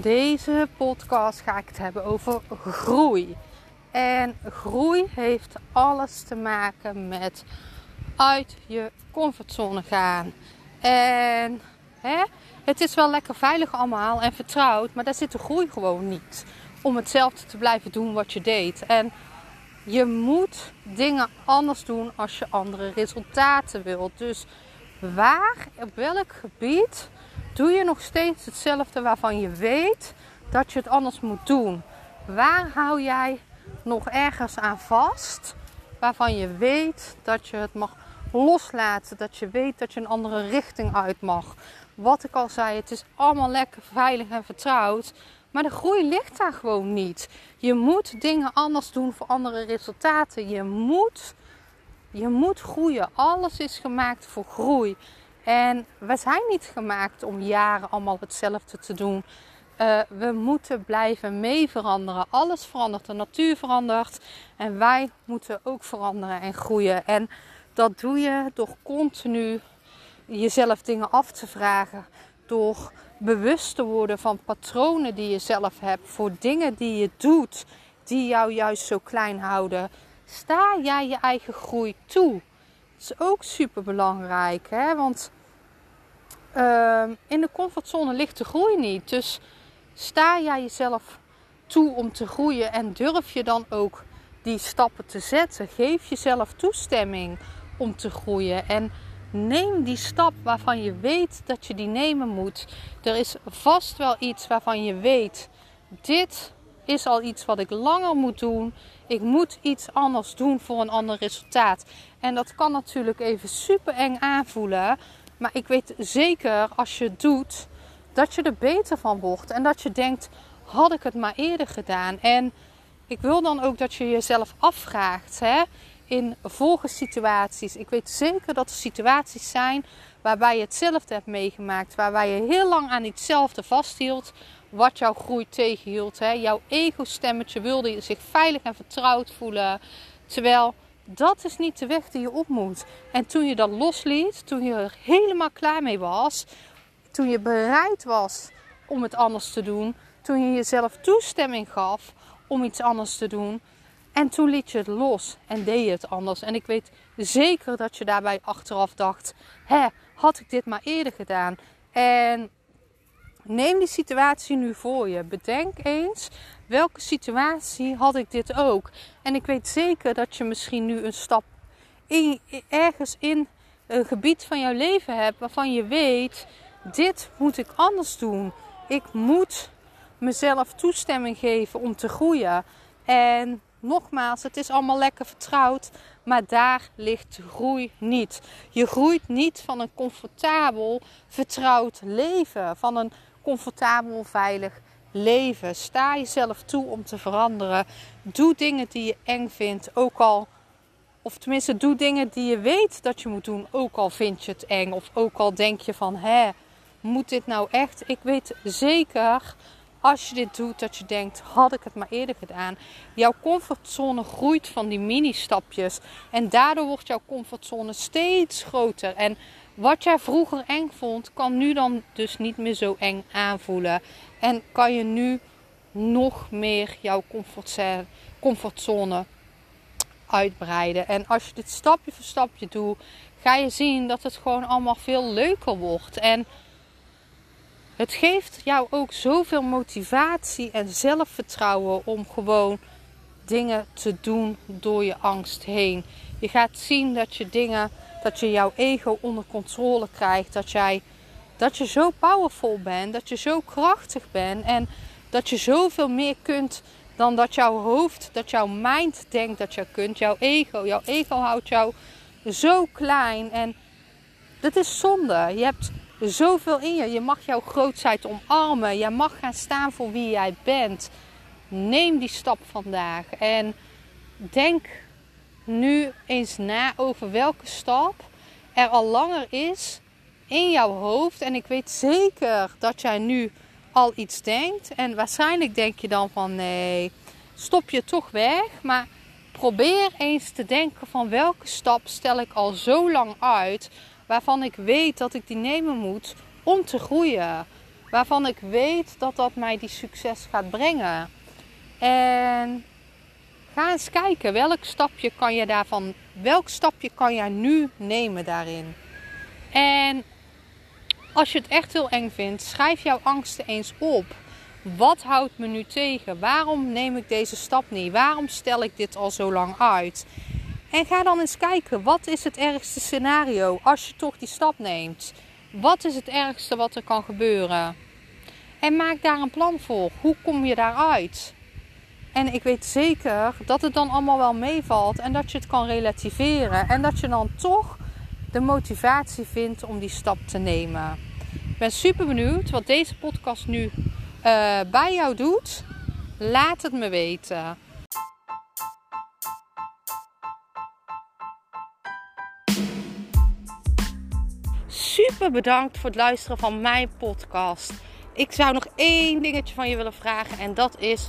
Deze podcast ga ik het hebben over groei. En groei heeft alles te maken met uit je comfortzone gaan. En hè, het is wel lekker veilig allemaal en vertrouwd, maar daar zit de groei gewoon niet. Om hetzelfde te blijven doen wat je deed. En je moet dingen anders doen als je andere resultaten wilt. Dus waar, op welk gebied doe je nog steeds hetzelfde waarvan je weet dat je het anders moet doen? Waar hou jij nog ergens aan vast waarvan je weet dat je het mag loslaten, dat je weet dat je een andere richting uit mag? Wat ik al zei, het is allemaal lekker veilig en vertrouwd. Maar de groei ligt daar gewoon niet. Je moet dingen anders doen voor andere resultaten. Je moet, je moet groeien. Alles is gemaakt voor groei. En we zijn niet gemaakt om jaren allemaal hetzelfde te doen. Uh, we moeten blijven mee veranderen. Alles verandert, de natuur verandert. En wij moeten ook veranderen en groeien. En dat doe je door continu jezelf dingen af te vragen. Door bewust te worden van patronen die je zelf hebt. Voor dingen die je doet, die jou juist zo klein houden. Sta jij je eigen groei toe? Is ook super belangrijk. Hè? Want uh, in de comfortzone ligt de groei niet. Dus sta jij jezelf toe om te groeien en durf je dan ook die stappen te zetten? Geef jezelf toestemming om te groeien en neem die stap waarvan je weet dat je die nemen moet. Er is vast wel iets waarvan je weet: dit is al iets wat ik langer moet doen. Ik moet iets anders doen voor een ander resultaat. En dat kan natuurlijk even super eng aanvoelen. Maar ik weet zeker als je het doet, dat je er beter van wordt. En dat je denkt, had ik het maar eerder gedaan. En ik wil dan ook dat je jezelf afvraagt hè, in volgensituaties. Ik weet zeker dat er situaties zijn waarbij je hetzelfde hebt meegemaakt. Waarbij je heel lang aan hetzelfde vasthield. Wat jouw groei tegenhield. Hè. Jouw ego-stemmetje wilde zich veilig en vertrouwd voelen. Terwijl dat is niet de weg die je op moet. En toen je dat losliet, toen je er helemaal klaar mee was, toen je bereid was om het anders te doen, toen je jezelf toestemming gaf om iets anders te doen, en toen liet je het los en deed je het anders. En ik weet zeker dat je daarbij achteraf dacht: hè, had ik dit maar eerder gedaan? En neem die situatie nu voor je. Bedenk eens welke situatie had ik dit ook? En ik weet zeker dat je misschien nu een stap in, ergens in een gebied van jouw leven hebt waarvan je weet: dit moet ik anders doen. Ik moet mezelf toestemming geven om te groeien. En nogmaals, het is allemaal lekker vertrouwd, maar daar ligt groei niet. Je groeit niet van een comfortabel, vertrouwd leven, van een comfortabel, veilig leven. Sta jezelf toe om te veranderen. Doe dingen die je eng vindt, ook al. Of tenminste, doe dingen die je weet dat je moet doen, ook al vind je het eng. Of ook al denk je van, hè, moet dit nou echt? Ik weet zeker, als je dit doet, dat je denkt, had ik het maar eerder gedaan. Jouw comfortzone groeit van die mini-stapjes. En daardoor wordt jouw comfortzone steeds groter. En wat jij vroeger eng vond, kan nu dan dus niet meer zo eng aanvoelen. En kan je nu nog meer jouw comfortzone uitbreiden. En als je dit stapje voor stapje doet, ga je zien dat het gewoon allemaal veel leuker wordt. En het geeft jou ook zoveel motivatie en zelfvertrouwen om gewoon dingen te doen door je angst heen. Je gaat zien dat je dingen, dat je jouw ego onder controle krijgt, dat jij dat je zo powerful bent, dat je zo krachtig bent en dat je zoveel meer kunt dan dat jouw hoofd, dat jouw mind denkt dat je kunt. Jouw ego, jouw ego houdt jou zo klein en dat is zonde. Je hebt zoveel in je. Je mag jouw grootheid omarmen. Je mag gaan staan voor wie jij bent. Neem die stap vandaag. En denk nu eens na over welke stap er al langer is in jouw hoofd. En ik weet zeker dat jij nu al iets denkt. En waarschijnlijk denk je dan van nee, stop je toch weg. Maar probeer eens te denken van welke stap stel ik al zo lang uit. Waarvan ik weet dat ik die nemen moet om te groeien. Waarvan ik weet dat dat mij die succes gaat brengen. En ga eens kijken welk stapje kan je daarvan, welk stapje kan jij nu nemen daarin. En als je het echt heel eng vindt, schrijf jouw angsten eens op. Wat houdt me nu tegen? Waarom neem ik deze stap niet? Waarom stel ik dit al zo lang uit? En ga dan eens kijken, wat is het ergste scenario als je toch die stap neemt? Wat is het ergste wat er kan gebeuren? En maak daar een plan voor. Hoe kom je daaruit? En ik weet zeker dat het dan allemaal wel meevalt en dat je het kan relativeren. En dat je dan toch de motivatie vindt om die stap te nemen. Ik ben super benieuwd wat deze podcast nu uh, bij jou doet. Laat het me weten. Super bedankt voor het luisteren van mijn podcast. Ik zou nog één dingetje van je willen vragen en dat is: